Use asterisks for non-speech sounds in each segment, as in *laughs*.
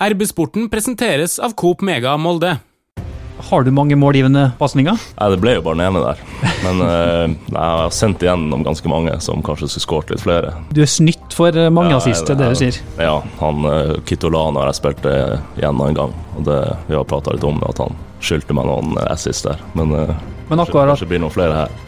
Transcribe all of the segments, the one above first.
RB-sporten presenteres av Coop Mega Molde. Har du mange målgivende pasninger? Nei, det ble jo bare den ene der. Men eh, *laughs* jeg har sendt igjennom ganske mange som kanskje skulle skåret litt flere. Du er snytt for eh, mange Ja, assist, det er det du sier. Ja, han uh, Kitolano har jeg spilt eh, igjen en gang, og det, vi har prata litt om at han skyldte meg noen eh, assist der. Men, eh, Men kanskje, akkurat kanskje blir noen flere her.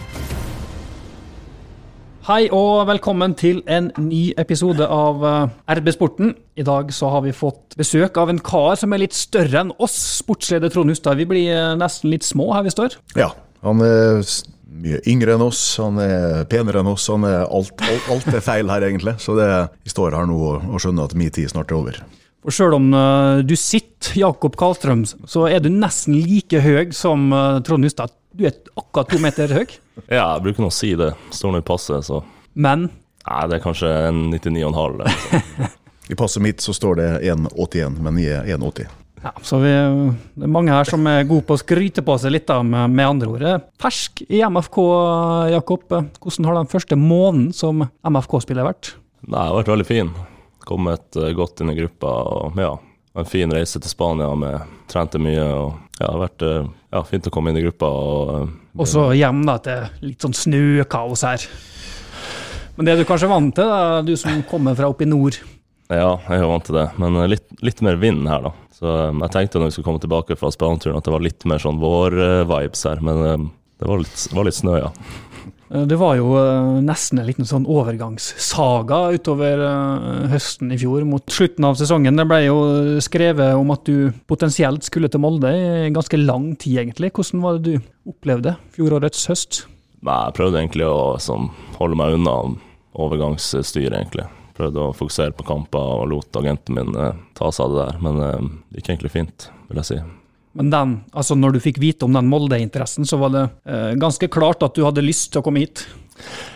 Hei og velkommen til en ny episode av eh, RB-sporten. I dag så har vi fått besøk av en kar som er litt større enn oss, sportsleder Trond Hustad. Vi blir eh, nesten litt små her vi står. Ja, han er mye yngre enn oss, han er penere enn oss. Han er alt, alt, alt er feil her, egentlig. Så det, vi står her nå og, og skjønner at min tid snart er over. For sjøl om eh, du sitter Jakob Karlstrøm, så er du nesten like høy som Trond Hustad. Du er akkurat to meter høy, *laughs* Ja, jeg bruker nå å si det. Står nå i passet, så men Nei, det er kanskje en 99,5. *laughs* I passet mitt så står det 1,81, men jeg er 1,80. Ja, så vi, det er mange her som er gode på å skryte på seg litt, da, med, med andre ord. Fersk i MFK, Jakob. Hvordan har den første måneden som MFK-spiller vært? Nei, det har vært veldig fin. Kommet eh, godt inn i gruppa og ja, en fin reise til Spania med trente mye. og ja, Det har vært eh, ja, fint å komme inn i gruppa. og eh, Og så hjem da, til litt sånn snøkaos her. Men det er du kanskje vant til, da, du som kommer fra oppe i nord? Ja, jeg er vant til det, men eh, litt, litt mer vind her, da. Så jeg tenkte når vi skulle komme tilbake fra Spania-turen at det var litt mer sånn vår-vibes her, men det var litt, var litt snø, ja. Eh, Det var jo eh, nesten en liten sånn overgangssaga utover eh, høsten i fjor, mot slutten av sesongen. Det ble jo skrevet om at du potensielt skulle til Molde i ganske lang tid, egentlig. Hvordan var det du opplevde fjorårets høst? Jeg prøvde egentlig å sånn, holde meg unna overgangsstyret, egentlig. Prøvde å fokusere på kamper og lot agenten min eh, ta seg av det der, men eh, det gikk egentlig fint, vil jeg si. Men den, altså når du fikk vite om den Molde-interessen, så var det eh, ganske klart at du hadde lyst til å komme hit.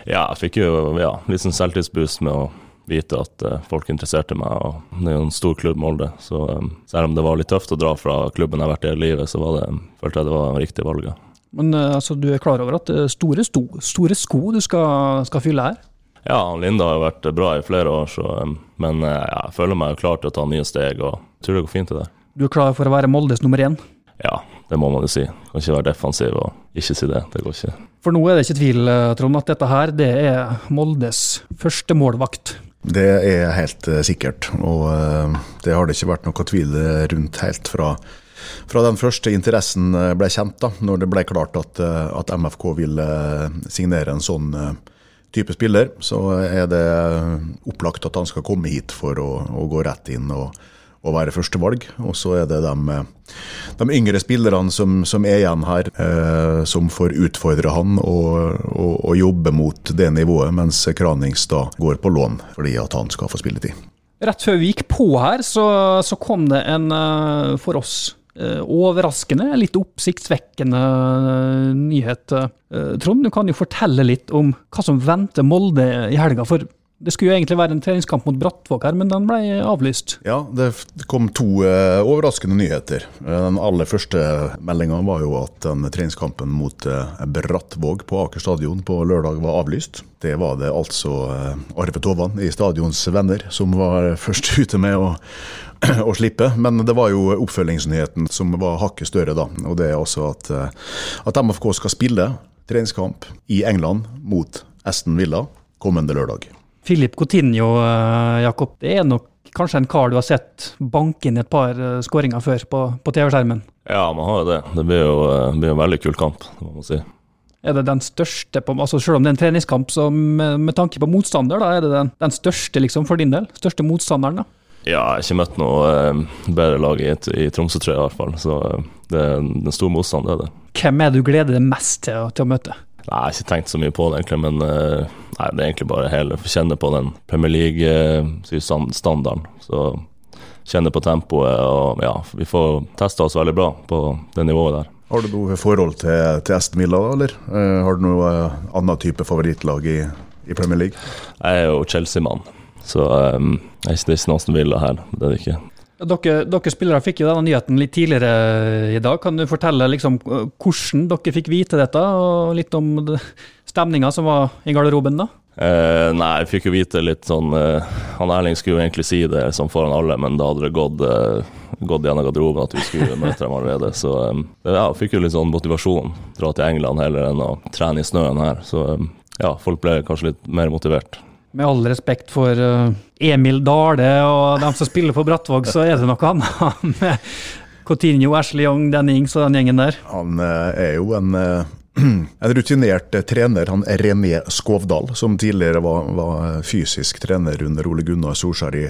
Ja, jeg fikk jo ja, litt sånn selvtilitsboost med å vite at eh, folk interesserte meg. og Det er jo en stor klubb, Molde. Så eh, selv om det var litt tøft å dra fra klubben jeg har vært i hele livet, så var det, følte jeg det var riktig valg. Men eh, altså, du er klar over at det er store, sto, store sko du skal, skal fylle her? Ja, Linda har jo vært bra i flere år, så, eh, men eh, ja, jeg føler meg klar til å ta nye steg. og jeg tror det går fint det der. Du er klar for å være Moldes nummer én? Ja, det må man jo si. Kan ikke være defensiv og ikke si det. Det går ikke. For nå er det ikke tvil, eh, Trond, at dette her det er Moldes første målvakt. Det er helt eh, sikkert, og eh, det har det ikke vært noe tvil rundt helt fra, fra den første interessen ble kjent, da, når det ble klart at, at MFK ville signere en sånn type spiller, så er det opplagt at han skal komme hit for å, å gå rett inn og, og være førstevalg. Og så er det de, eh, de yngre spillerne som, som er igjen her, eh, som får utfordre han og, og, og jobbe mot det nivået, mens Kranings da går på lån fordi at han skal få spilletid. Rett før vi gikk på her, så, så kom det en eh, for oss eh, overraskende, litt oppsiktsvekkende nyhet. Trond, du kan jo fortelle litt om hva som venter Molde i helga. For det skulle jo egentlig være en treningskamp mot Brattvåg her, men den ble avlyst. Ja, det kom to eh, overraskende nyheter. Eh, Den aller første meldinga var jo at den treningskampen mot eh, Brattvåg på Aker stadion på lørdag var avlyst. Det var det altså Arve Tovan i stadions venner som var først *laughs* ute med å, å slippe. Men det var jo oppfølgingsnyheten som var hakket større, da. Og det er altså at, at MFK skal spille treningskamp i England mot Aston Villa kommende lørdag. Filip Coutinho, eh, Jakob, det er nok kanskje en kar du har sett banke inn et par eh, skåringer før på, på TV-skjermen. Ja, man har jo det. Det blir jo eh, blir en veldig kul kamp, må man si. Er det den største, på, altså selv om det er en treningskamp, så med, med tanke på motstander, da er det den, den største liksom for din del? Største motstanderen, da? Ja, jeg har ikke møtt noe eh, bedre lag i, i Tromsø, tror jeg i hvert fall. Så det er en stor motstand, det er det. Hvem er det du gleder deg mest til, til å møte? Nei, jeg har ikke tenkt så mye på det, egentlig, men eh, nei, det er egentlig bare hele å kjenne på den Premier League-standarden. Så kjenne på tempoet, og ja, vi får testa oss veldig bra på det nivået der. Har du noe forhold til, til Aston Villa, da, eller? Eh, har du noe annet annen type favorittlag i, i Premier League? Jeg er jo Chelsea-mann, så um, jeg er ikke Aston ikke noe som vil det her. Det er det ikke. Dere, dere spillere fikk jo denne nyheten litt tidligere i dag. Kan du fortelle liksom hvordan dere fikk vite dette, og litt om stemninga som var i garderoben da? Eh, nei, jeg fikk jo vite litt sånn eh, Han Erling skulle jo egentlig si det sånn foran alle, men da hadde det gått, eh, gått gjennom garderoben at vi skulle *laughs* møte dem allerede. Så eh, ja, jeg fikk jo litt sånn motivasjon. Dra til England heller enn å trene i snøen her. Så eh, ja, folk ble kanskje litt mer motivert. Med all respekt for eh, Emil Dale og dem som spiller for Brattvåg, så er det noe annet *laughs* med Coutinho, Ashley Young, Danny Ings og den gjengen der. Han eh, er jo en, eh, *clears throat* en rutinert trener, han René Skovdal, som tidligere var, var fysisk trener under Ole Gunnar Solskjær i,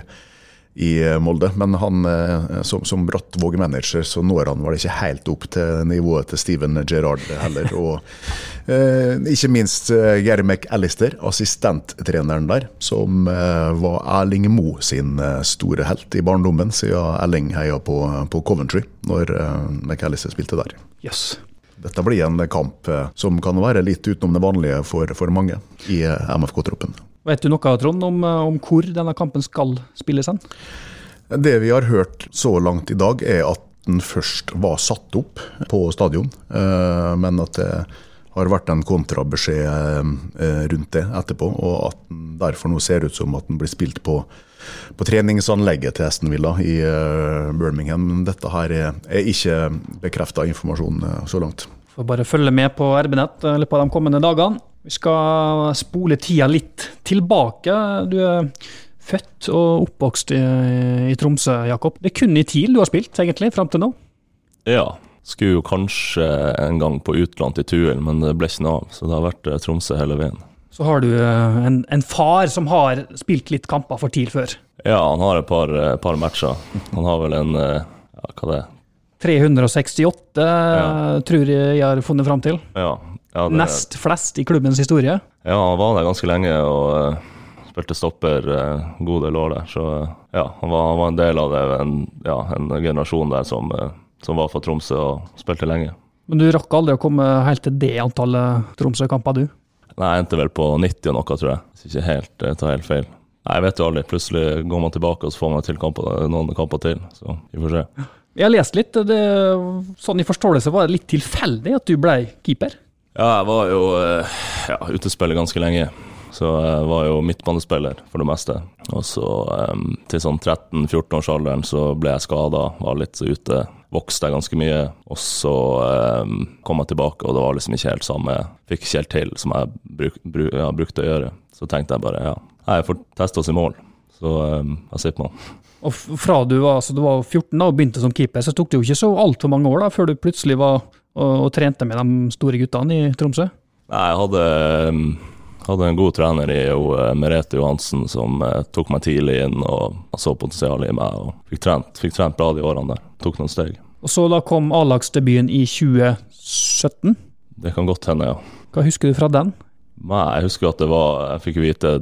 i eh, Molde. Men han, eh, som, som Brattvåg-manager så når han vel ikke helt opp til nivået til Steven Gerrard heller. Og eh, ikke minst eh, Gary McAllister, assistenttreneren der, som eh, var Erling Mo sin store helt i barndommen, siden Erling heia på, på Coventry når eh, McAllister spilte der. Yes. Dette blir en kamp som kan være litt utenom det vanlige for, for mange i MFK-troppen. Vet du noe, Trond, om, eh, om hvor denne kampen skal spilles hen? Det vi har hørt så langt i dag, er at den først var satt opp på stadion, eh, men at det har vært en kontrabeskjed eh, rundt det etterpå, og at den derfor nå ser ut som at den blir spilt på, på treningsanlegget til Aston Villa i Birmingham. Men dette her er, er ikke bekrefta informasjon så langt. Får bare følge med på RB-nett løpet av de kommende dagene. Vi skal spole tida litt tilbake. Du er født og oppvokst i, i Tromsø, Jakob. Det er kun i TIL du har spilt, egentlig, fram til nå. Ja. Skulle jo kanskje en gang på utlandet til Tuel, men det ble ikke noe av. Så det har vært eh, Tromsø hele veien. Så har du eh, en, en far som har spilt litt kamper for TIL før. Ja, han har et par, eh, par matcher. Han har vel en Ja, hva det er? 368, Ja. tror jeg jeg har funnet fram til. Ja, ja, det, Nest flest i klubbens historie. ja, han var der ganske lenge og uh, spilte stopper uh, god del år der. Så uh, ja, han var, han var en del av det, en, ja, en generasjon der som, uh, som var fra Tromsø og spilte lenge. Men du rakk aldri å komme helt til det antallet Tromsø-kamper, du? Nei, jeg endte vel på 90 og noe, tror jeg. Hvis ikke helt jeg tar helt feil. Nei, jeg vet jo aldri. Plutselig går man tilbake og så får man til kamper, noen kamper til. Så vi får se. Jeg har lest litt. Det, sånn i forståelse var det litt tilfeldig at du ble keeper. Ja, jeg var jo eh, ja, utespiller ganske lenge. Så jeg var jo midtbanespiller for det meste. Og så um, til sånn 13-14-årsalderen så ble jeg skada, var litt ute. Vokste jeg ganske mye. Og så um, kom jeg tilbake, og det var liksom ikke helt samme Fikk ikke helt til som jeg bruk, bru, ja, brukte å gjøre. Så tenkte jeg bare ja, jeg får teste oss i mål. Så um, jeg sitter med Og fra du var, altså du var 14 da, og begynte som keeper, så tok det jo ikke så altfor mange år da, før du plutselig var og, og trente med de store guttene i Tromsø. Nei, jeg hadde, um, hadde en god trener i jo, eh, Merete Johansen som eh, tok meg tidlig inn og så potensialet i meg. og Fikk trent, fikk trent bra de årene der. Tok noen steg. Og så da kom A-lagsdebuten i 2017. Det kan godt hende, ja. Hva husker du fra den? Nei, jeg husker at det var Jeg fikk vite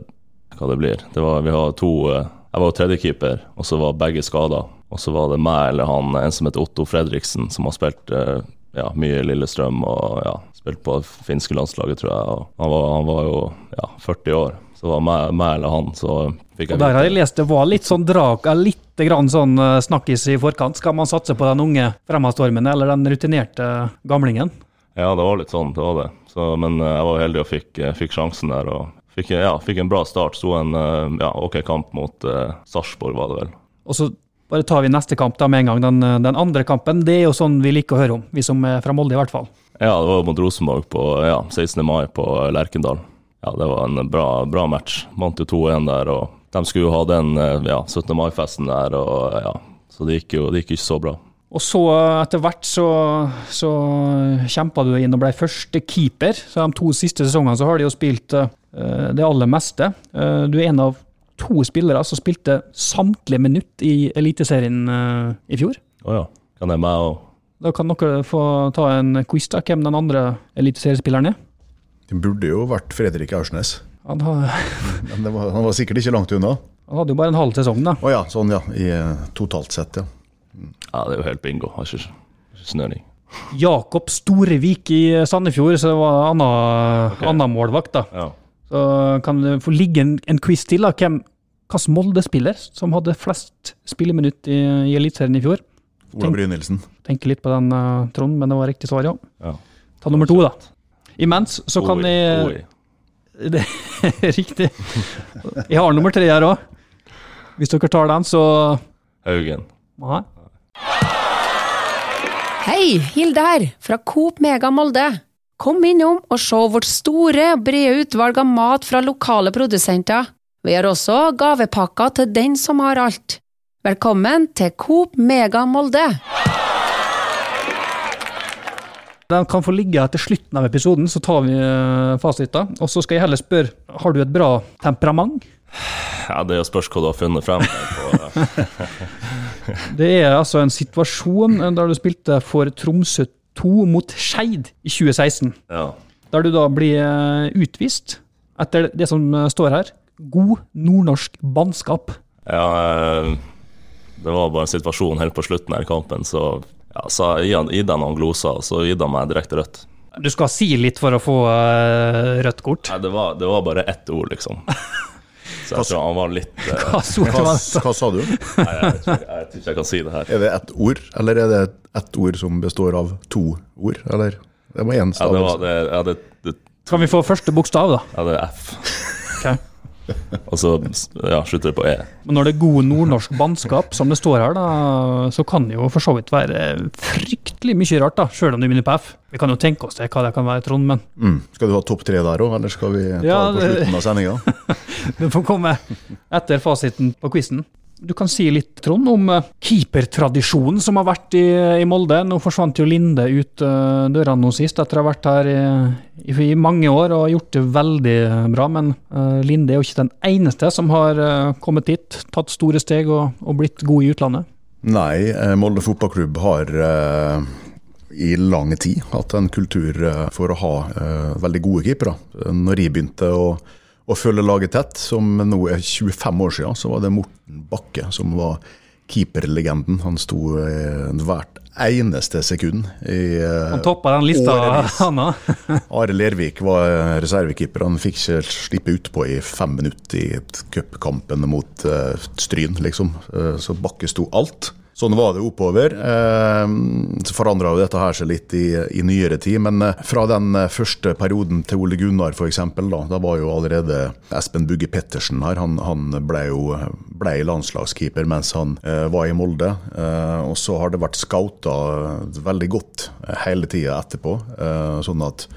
hva det blir. Det var, vi har to eh, Jeg var jo tredjekeeper, og så var begge skada. Og så var det meg eller han, en som heter Otto Fredriksen, som har spilt eh, ja, mye i Lillestrøm og ja, spilt på det finske landslaget, tror jeg. Han, var, han var jo ja, 40 år. Så det var meg, meg eller han, så fikk jeg Og der har jeg lest det var litt sånn drag, eh, litt grann sånn eh, snakkis i forkant. Skal man satse på den unge fremadstormende eller den rutinerte gamlingen? Ja, det var litt sånn, det var det. Så, men eh, jeg var heldig og fikk, eh, fikk sjansen der. og fikk, ja, fikk en bra start. Sto en eh, ja, ok kamp mot uh, Sarpsborg, var det vel. Og så bare tar vi neste kamp da med en gang. Den, eh, den andre kampen, det er jo sånn vi liker å høre om. Vi som er fra Molde, i hvert fall. Ja, det var mot Rosenborg på ja, 16. mai på eh, Lerkendal. Ja, det var en bra, bra match. Vant jo 2-1 der, og de skulle jo ha den eh, ja, 17. mai-festen der, og ja, så det gikk jo det gikk ikke så bra. Og så eh, etter hvert så, så kjempa du inn og ble første keeper. Så de to siste sesongene så har de jo spilt eh, det aller meste. Eh, du er en av to spillere som spilte samtlige minutt i Eliteserien uh, i fjor. Å ja. Kan det meg òg? Da kan dere få ta en quiz, da, hvem den andre eliteseriespilleren er. Det burde jo vært Fredrik Aursnes, Han, har, *laughs* men det var, han var sikkert ikke langt unna. han hadde jo bare en halv sesong, da. Å ja, sånn ja. I, eh, totalt sett, ja. Ja, det er jo helt bingo. Har ikke, ikke snøring. Jakob Storevik i Sandefjord, så det var anna, okay. annen målvakt, da. Ja. Så kan det få ligge en, en quiz til, da. Hvem hvilken Molde-spiller som hadde flest spilleminutt i, i Eliteserien i fjor? Ola Brynildsen. Tenker litt på den, uh, Trond, men det var riktig svar, ja. ja. Ta nummer to, da. Imens så kan Oi, jeg oi. *laughs* Det er riktig. Jeg har nummer tre her òg. Hvis dere tar den, så Haugen. Nei. Hei, Hilde her, fra Coop Mega Molde. Kom innom og se vårt store, brede utvalg av mat fra lokale produsenter. Vi har også gavepakker til den som har alt. Velkommen til Coop Mega Molde. Den kan få ligge etter slutten av episoden, så tar vi eh, fasiten. Og så skal jeg heller spørre, har du et bra temperament? Ja, det er jo spørs hva du har funnet frem til. *laughs* Det er altså en situasjon der du spilte for Tromsø 2 mot Skeid i 2016. Ja. Der du da blir eh, utvist etter det som eh, står her. God nordnorsk bannskap. ja eh, det var bare en situasjon helt på slutten her i kampen, så ja, så gi han- noen gloser, og så gitt han meg direkte rødt. Du skal si litt for å få rødt kort. Nei, det var, det var bare ett ord, liksom. *laughs* Så jeg tror han var litt *laughs* uh, Hva Hva, hva sa du? Nei, jeg, tror jeg tror ikke jeg kan si det her. Er det ett ord, eller er det ett ord som består av to ord? Eller det var én Ja, det var stavelse. det, ja, det, det, Kan vi få første bokstav, da? ja, det er F. Ok. *laughs* Og så ja, slutter det på E. Men når det er god nordnorsk bannskap, som det står her, da, så kan det jo for så vidt være fryktelig mye rart, da, sjøl om det begynner på F. Vi kan jo tenke oss det, hva det kan være, Trond, men Mm. Skal du ha topp tre der òg, eller skal vi ta Ja, det på slutten av sendinga? den *laughs* får komme etter fasiten på quizen. Du kan si litt, Trond, om eh, keepertradisjonen som har vært i, i Molde. Nå forsvant jo Linde ut uh, døra nå sist, etter å ha vært her i, i, mange år og gjort det veldig bra. Men uh, Linde er jo ikke den eneste som har uh, kommet dit, tatt store steg og, og blitt god i utlandet. Nei, eh, Molde fotballklubb har eh, i lang tid hatt en kultur eh, for å ha eh, veldig gode keepere. Når jeg begynte å, å følge laget tett, som nå er 25 år siden, så var det Morten Bakke som var keeperlegenden. Han sto eh, hvert eneste sekund i eh, Han toppa den lista, årevis. *laughs* Are Lervik var eh, reservekeeper. Han fikk ikke slippe utpå i fem minutter i cupkampen mot uh, Stryn, liksom. Uh, så Bakke sto alt. Sånn var det oppover. Eh, så forandra jo dette her seg litt i, i nyere tid, men eh, fra den eh, første perioden til Ole Gunnar f.eks., da, da var jo allerede Espen Bugge Pettersen her. Han, han ble jo ble landslagskeeper mens han eh, var i Molde. Eh, og så har det vært scouta veldig godt eh, hele tida etterpå, eh, sånn at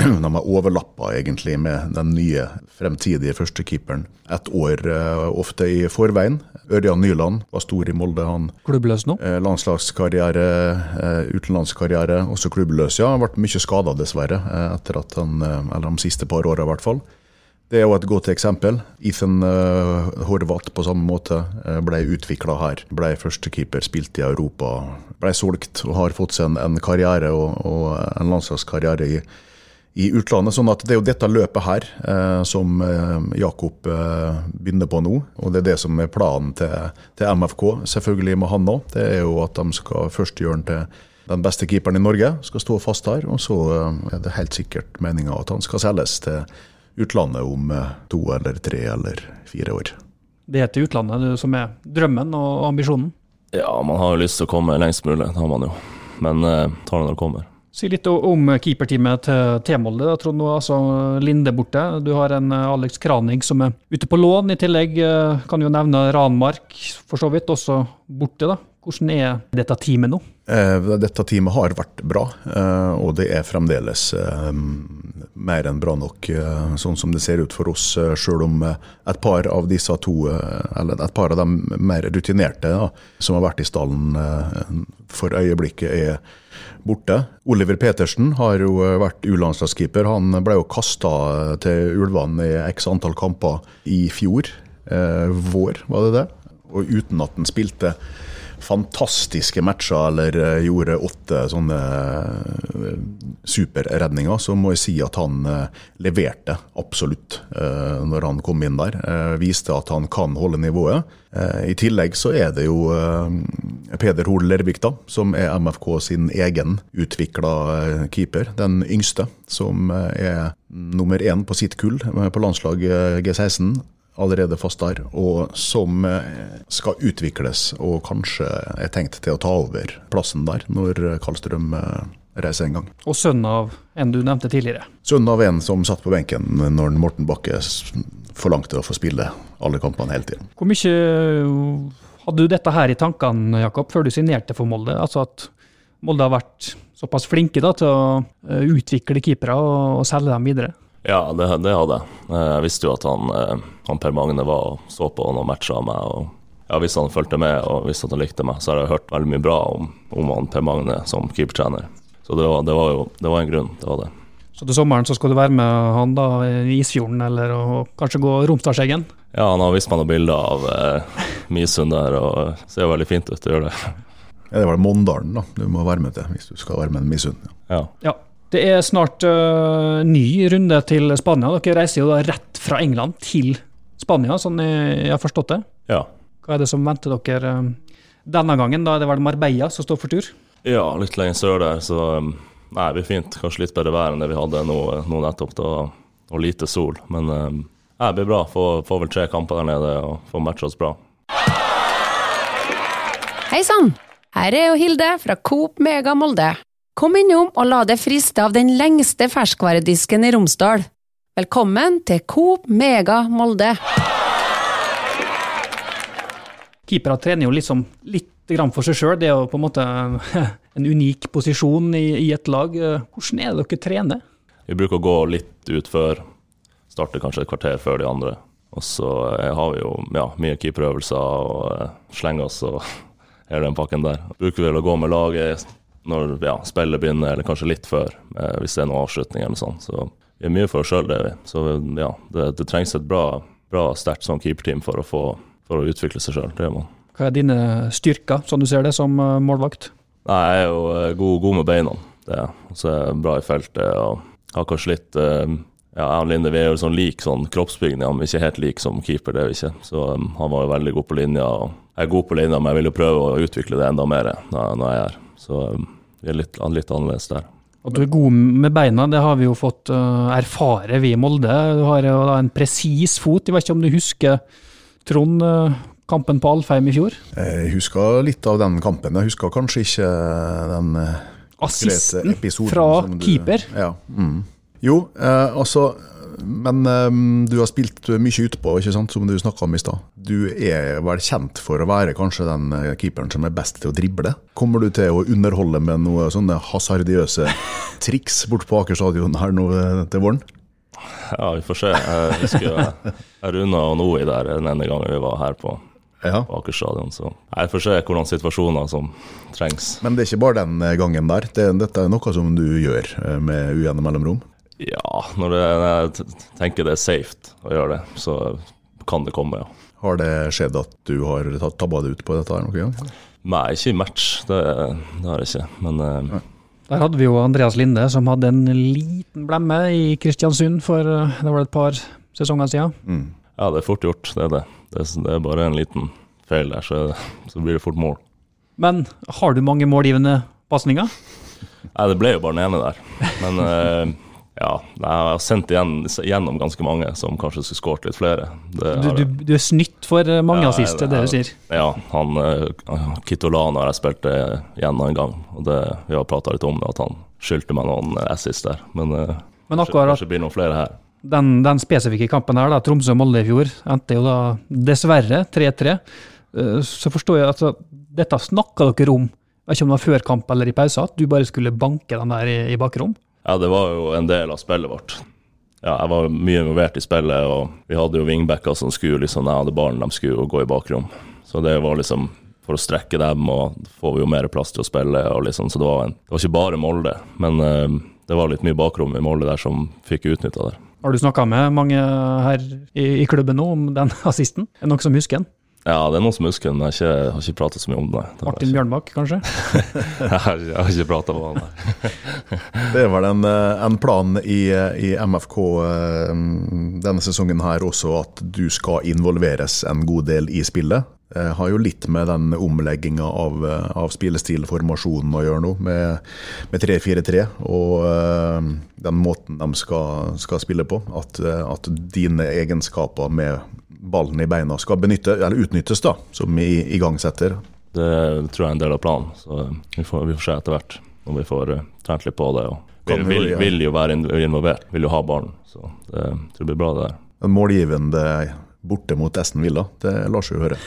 *clears throat* de har overlappa egentlig med den nye fremtidige førstekeeperen et år ofte i forveien. Ørjan Nyland var stor i Molde. Han Klubbløs nå. eh, landslagskarriere, eh, utenlandskarriere, også klubbløs. Ja, han ble mye skada dessverre, eh, etter at han, eh, eller de siste par åra i hvert fall. Det er jo et godt eksempel. Ethan uh, Horvath på samme måte eh, ble utvikla her. Ble førstekeeper, spilte i Europa. Ble solgt og har fått seg en, karriere og, og en landslagskarriere i, i utlandet. sånn at det er jo dette løpet her eh, som eh, Jakob eh, begynner på nå. Og det er det som er planen til, til MFK, selvfølgelig med han òg. Det er jo at de skal først gjøre han til den beste keeperen i Norge, skal stå fast her. Og så eh, er det helt sikkert meninga at han skal selges til utlandet om eh, to eller tre eller fire år. Det er til utlandet du, som er drømmen og ambisjonen. Ja, man har jo lyst til å komme lengst mulig, det har man jo. Men eh, tar det når det kommer. Si litt om keeperteamet til T-Molde. Trond. Altså Linde borte. Du har en eh, Alex Kranig som er ute på lån. I tillegg eh, kan jo nevne Ranmark, for så vidt, også borte. da. Hvordan er dette teamet nå? Eh, Dette teamet har vært bra, og det er fremdeles mer enn bra nok, eh, sånn som det ser ut for oss. eh, Selv om eh, et par av disse to, eller et par av de mer rutinerte da, som har vært i stallen for øyeblikket, er borte. Oliver Petersen har jo vært U-landslagskeeper. Han ble jo kasta til Ulvene i x antall kamper i fjor. Vår, var det det? Og uten at han spilte fantastiske matcher eller eh, gjorde åtte sånne eh, superredninger, så må jeg si at han eh, leverte absolutt når han kom inn der. Viste at han kan holde nivået. I tillegg så er det jo Peder Hol Lervik, da, som er MFK sin egen utvikla keeper. Den yngste, som er nummer én på sitt kull på landslag G16 allerede fast der, og som eh, skal utvikles og kanskje er tenkt til å ta over plassen der når Karlstrøm eh, reiser en gang. Og sønnen av en du nevnte tidligere. Sønnen av en som satt på benken når Morten Bakke forlangte å få spille alle kampene hele tiden. Hvor mye hadde du dette her i tankene, Jakob, før du signerte for Molde? Altså at Molde har vært såpass flinke da, til å eh, utvikle keepere og selge dem videre? Ja, det, det hadde jeg. Eh, Jeg visste jo at han, eh, han Per Magne var og så på noen matcher av meg. og ja, Hvis han fulgte med og visste at han likte meg, så har jeg hørt veldig mye bra om, om han Per Magne som keepertrener. Så det var, det var jo det var en grunn. det var det. Så til sommeren så skal du være med han da i Isfjorden, eller og kanskje gå Romsdalseggen? Ja, han har vist meg noen bilder av eh, Misund der, og det ser veldig fint ut. Det gjør det. Ja, det var det Mondalen da, du må være med til hvis du skal være med Misund. Misund. Ja. Ja. Det er snart uh, ny runde til Spania. Dere reiser jo da rett fra England til Spania, sånn jeg jeg har forstått det. ja. Hva er det som venter dere øh, denne gangen? Da er det vel Marbella som står for tur? Ja, litt lenger sør der, så um, Nei, det blir fint. Kanskje litt bedre vær enn det vi hadde nå, nå nettopp, da, og lite sol. Men um, nei, det blir bra. Får, får vel tre kamper der nede og får matcha oss bra. Hei sann! Her er jo Hilde fra Coop Mega Molde. Kom innom og la deg friste av den lengste ferskvaredisken i Romsdal. Velkommen til Coop Mega Molde. Keepere trener jo liksom litt for seg sjøl. Det er jo på en måte *laughs* en unik posisjon i, i et lag. Hvordan er det dere trener? Vi bruker å gå litt ut før. Starter kanskje et kvarter før de andre. Og så eh, har vi jo ja, mye keeperøvelser og eh, slenger oss og *laughs* hele den pakken der. Bruker vel å gå med laget når ja, spillet begynner, eller kanskje litt før, eh, hvis det er noen avslutning eller sånn. Så vi er mye for oss sjøl, det vi. Så ja, det, det trengs et bra, bra sterkt sånn keeperteam for å, få, for å utvikle seg sjøl. Det gjør man. Hva er dine styrker, sånn du ser det, som øh, målvakt? Nei, jeg er jo eh, god, god med beina. Det så er jeg bra i feltet. og har kanskje litt eh, Ja, jeg og Linde vi er jo sånn lik sånn kroppsbygning, men ikke helt lik som keeper, det er vi ikke. Så um, han var jo veldig god på linja. og Jeg er god på linja, men jeg vil jo prøve å utvikle det enda mer når jeg er her. Så um, vi er litt, litt annerledes der. At du er god med beina, det har vi jo fått øh, erfare, vi i Molde. Du har jo da en presis fot. Jeg vet ikke om du husker, Trond, øh, kampen på Alfheim i fjor? Jeg husker litt av den kampen. Jeg husker kanskje ikke den eh, Assisten fra som du- keeper. Ja. Mm. Jo, eh, altså Men um, du har spilt mye utpå, ikke sant, som du snakka om i stad. Du er vel kjent for å være kanskje den eh, keeperen som er best til å drible. Kommer du til å underholde med noen sånne hasardiøse *laughs* triks bort på Aker stadion her nå eh, til våren? Ja, vi får se. Jeg husker jeg- runda Noi der den ene gangen vi var her på, Ja. på Aker stadion, så jeg får se hvordan situasjoner som trengs. Men det er ikke bare den gangen der. Det, dette er noe som du gjør eh, med ujevne mellomrom. Ja, når, det, jeg tenker det er safe å gjøre det, så kan det komme, ja. Har det skjedd at du har tatt tabba deg ut på dette her noen gang? Nei, ikke i match, det, det har jeg ikke. Men eh, Der hadde vi jo Andreas Linde, som hadde en liten blemme i Kristiansund for øh, det var et par sesonger siden. Mm. ja, det er fort gjort, det er det. Det er, det er bare en liten feil der, så, så blir det fort mål. Men har du mange målgivende pasninger? Nei, det ble jo bare den ene der. Men eh, ja, jeg har sendt igjen, gjennom ganske mange som kanskje skulle skåret litt flere. Det Du, du, du er snytt for øh, mange Ja, assist, det er det du sier. Ja, han uh, har jeg spilt det igjen en gang, og det, vi har prata litt om det, at han skyldte meg noen assist der. Men, eh, Men kanskje, akkurat kanskje blir noen flere her. den, den spesifikke kampen her, Tromsø-Molde i fjor, endte jo da dessverre 3-3. Eh, Så forstår jeg at altså, dette snakka dere om, jeg vet ikke om det var før kamp eller i pause, at du bare skulle banke den der i, i bakrom. Ja, det var jo en del av spillet vårt. Ja, jeg var mye involvert i spillet, og vi hadde jo wingbacker som skulle liksom, jeg hadde ballen, de skulle gå i bakrom. Så det var liksom for å strekke dem, og får vi jo mer plass til å spille, og liksom, så det var, en, det var ikke bare Molde, men uh, det var litt mye bakrom i Molde der som fikk utnytta det. Har du snakka med mange her i, i klubben nå om den *laughs* assisten? Er det noen som husker den? Ja, det er noen som husker den, men jeg har ikke, ikke pratet så mye om det. det Martin Bjørnbakk, kanskje? *laughs* jeg har ikke, jeg har ikke pratet med han. nei. Det er vel en, eh, en plan i, i MFK eh, denne sesongen her også, at du skal involveres en god del i spillet. Eh, har jo litt med den omlegginga av, eh, av spillestilformasjonen å gjøre nå, med, med 3-4-3 og uh, den måten de skal, skal spille på. At, at, dine egenskaper med ballen i beina skal benytte, eller utnyttes, da, som i, igangsetter. Det tror jeg er en del av planen, så vi får, vi får se etter hvert når vi får uh, trent litt på det. vil, vil, vil, jo være involvert, vil jo ha ballen. Så det, det blir bra, det der. En målgivende borte mot Esten Villa, det lar seg jo høre.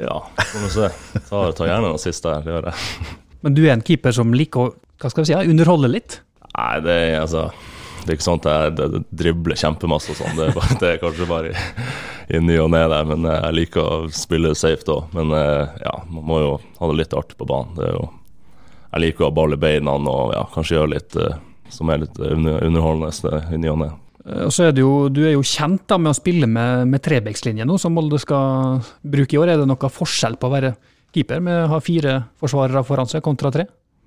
Ja, får vi se. Tar, tar gjerne den siste her, det gjør jeg. Men du er en keeper som liker å hva skal vi si, underholde litt? Nei, det er altså det er ikke sånn at jeg dribler kjempemasse og sånn. Det, det, er kanskje bare i, i ny og ne der. Men eh, jeg liker å spille safe da. Men eh, ja, man må jo ha det litt artig på banen. Det jo, jeg liker å ha ball i beina og ja, kanskje gjøre litt eh, som er litt underholdende i ny og ne. Og så er det jo, du er jo kjent da med å spille med, med trebekslinje nå, som Molde skal bruke i år. Er det noe forskjell på å være keeper med å ha fire forsvarere foran seg kontra tre?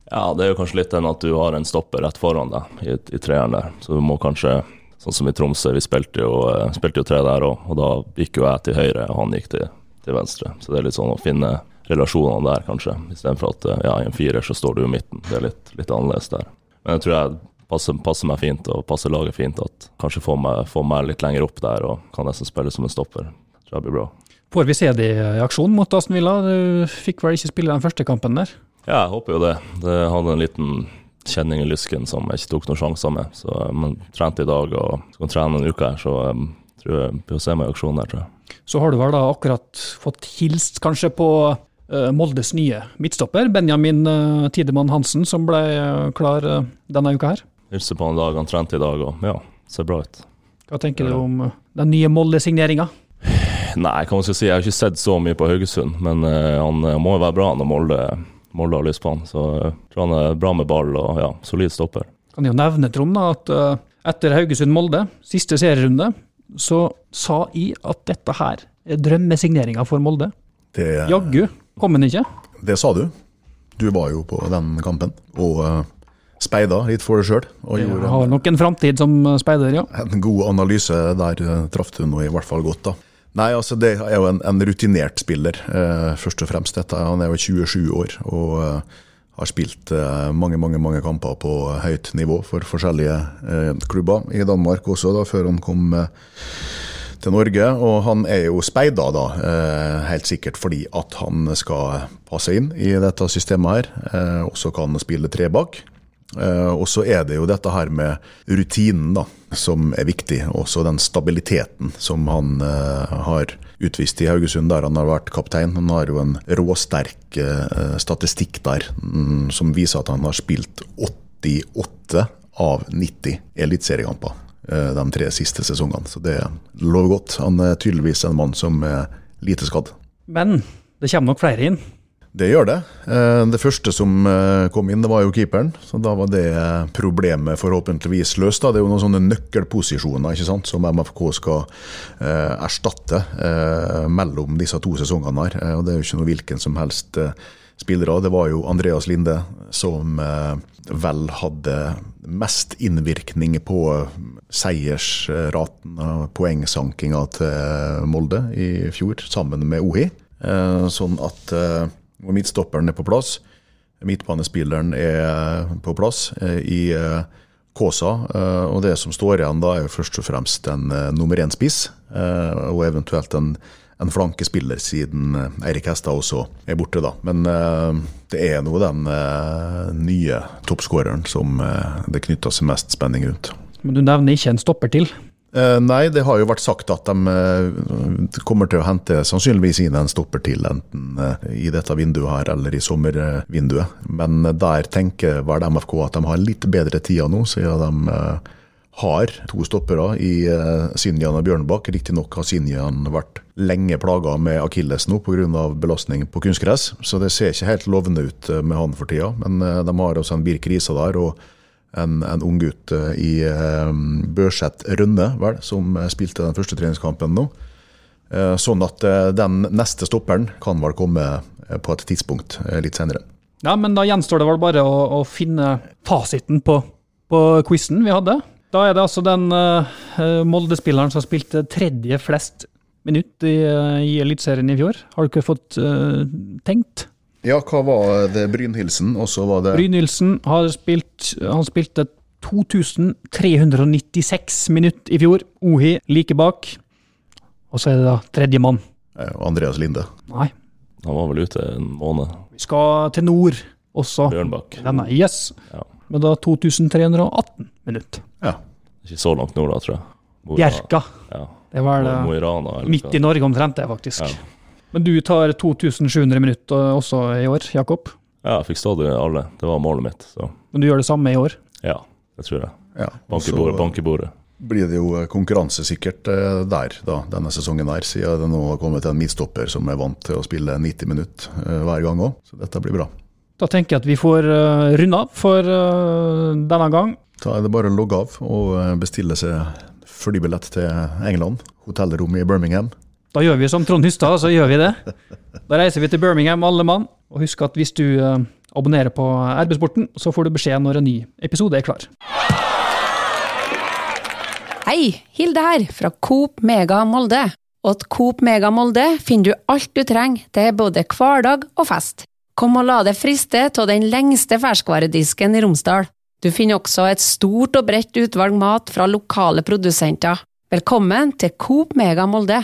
Ja, det er jo kanskje litt den at du har en stopper rett foran deg i, i treeren der. Så du må kanskje, sånn som i Tromsø, vi spilte jo, eh, spilte jo tre der òg, og da gikk jo jeg til høyre, og han gikk til, til venstre. Så det er litt sånn å finne relasjonene der, kanskje. Istedenfor at eh, ja, i en firer så står du i midten. Det er litt, litt annerledes der. Men jeg tror jeg passer, passer, meg fint og passer laget fint. At kanskje får meg, får meg litt lenger opp der og kan nesten spille som en stopper. Tror jeg blir bra. Får vi se det i aksjon mot Aston Villa? Du fikk vel ikke spille den første kampen der? Ja, jeg håper jo det. Det hadde en liten kjenning i lysken som jeg ikke tok noen sjanser med. Så men trente i dag og skal trene en uke her, så um, tror jeg blir å se meg i aksjon der, tror jeg. Så har du vel da akkurat fått hilst kanskje på uh, Moldes nye midtstopper, Benjamin uh, Tidemann Hansen, som ble uh, klar denne uka her? Hilse på han i dag, han trente i dag og ja, ser bra ut. Hva tenker du om eh, den nye Molde-signeringa? Nei, hva man skal si, jeg har ikke sett så mye på Haugesund, men uh, han, må jo være bra når Molde, Molde har lyst på han. Så jeg uh, tror han er bra med ball og ja, solid stopper. Kan jo nevne, Trond, at uh, etter Haugesund-Molde, siste serierunde, så sa jeg at dette her er drømmesigneringa for Molde. Det, Jaggu kom han ikke. Det sa du. Du var jo på den kampen. og speida litt for deg sjøl. Har nok en framtid som speider, ja. En god analyse der eh, traff du nå i hvert fall godt, da. Nei, altså Det er jo en, en rutinert spiller, eh, først og fremst. Dette. Han er jo 27 år og eh, har spilt eh, mange mange, mange kamper på høyt nivå for forskjellige eh, klubber. I Danmark også, da, før han kom eh, til Norge. Og han er jo speida, da, helt sikkert fordi at han skal passe inn i dette systemet her. Også kan han spille tre bak. Uh, og så er det jo dette her med rutinen da, som er viktig. Også den stabiliteten som han uh, har utvist i Haugesund, der han har vært kaptein. Han har jo en råsterk uh, statistikk der um, som viser at han har spilt 88 av 90 eliteseriekamper de tre siste sesongene. Så det lover godt. Han er tydeligvis en mann som er lite skadd. Men det kommer nok flere inn? Det gjør det. Eh, det første som eh, kom inn, det var jo keeperen. Så da var det problemet forhåpentligvis løst. Det er jo noen sånne nøkkelposisjoner ikke sant, som MFK skal eh, erstatte eh, mellom disse to sesongene. her. Og Det er jo ikke noe hvilken som helst spiller spillere. Det var jo Andreas Linde som eh, vel hadde mest innvirkning på seiersraten og poengsankinga til Molde i fjor, sammen med Ohi. Sånn at og midtstopperen er på plass. Midtbanespilleren er på plass eh, i eh, Kåsa. Eh, og det som står igjen da, er jo først og fremst en nummer én-spiss, og eventuelt en, en flankespiller, siden Eirik Hestad også er borte, da. Men det er nå den nye toppskåreren som det knytter seg mest spenning rundt. Men du nevner ikke en stopper til? Uh, nei, det har jo vært sagt at de uh, kommer til å hente sannsynligvis inn en stopper til, enten uh, i dette vinduet her eller i sommervinduet. Men der tenker vel MFK at de har litt bedre tida nå, siden de har to stoppere i Sinjan og Bjørnbakk. Riktignok har Sinjan vært lenge plaga med akilles nå pga. belastning på kunstgress, så det ser ikke helt lovende ut med han for tida. Men de har også en Birk Risa der. og en, en ung gutt eh, i um, Børseth Rønne, vel, som eh, spilte den første treningskampen nå. Sånn at den neste stopperen kan vel komme på et tidspunkt litt senere. Ja, men da gjenstår det vel bare å, å finne fasiten på, på quizen vi hadde. Da er det altså den uh, Molde-spilleren som spilte tredje flest minutt i, i Eliteserien i fjor. Har du ikke fått uh, tenkt? Ja, hva var det? Brynhildsen, og så var det Brynhildsen har spilt Han spilte 2396 minutt i fjor. Ohi like bak. Og så er det da tredjemann. eh, Andreas Linde. Nei, Han var vel ute en måned. vi skal til nord også. Bjørnbakk. Denne, yes. Ja. Men da 2318 minutt. Ja. Ikke så langt nord, da, tror jeg. Bjerka. Ja. Det var det Mo i Rana. midt i Norge omtrent, det, faktisk. Ja. Men du tar 2700 minutter også i år, Jakob. Ja, jeg fikk stått i alle. Det var målet mitt, så Men du gjør det samme i år. ja, det tror jeg. ja. Bank i bordet, bank i bordet. blir det jo konkurransesikkert eh, der, da, denne sesongen her, siden det nå har kommet en midtstopper som er vant til å spille 90 minutter eh, hver gang òg. Så dette blir bra. Da tenker jeg at vi får runde av for eh, denne gang. Da er det bare å logge av og eh, bestille seg flybillett til England. Hotellrom i Birmingham. Da gjør vi som Trond Hystad, så gjør vi det. Da reiser vi til Birmingham, alle mann. Og husk at hvis du eh, abonnerer på RB-sporten, så får du beskjed når en ny episode er klar. Hei, Hilde her, fra Coop Mega Molde. Og til Coop Mega Molde finner du alt du trenger til både hverdag og fest. Kom og la deg friste av den lengste ferskvaredisken i Romsdal. Du finner også et stort og bredt utvalg mat fra lokale produsenter. Velkommen til Coop Mega Molde.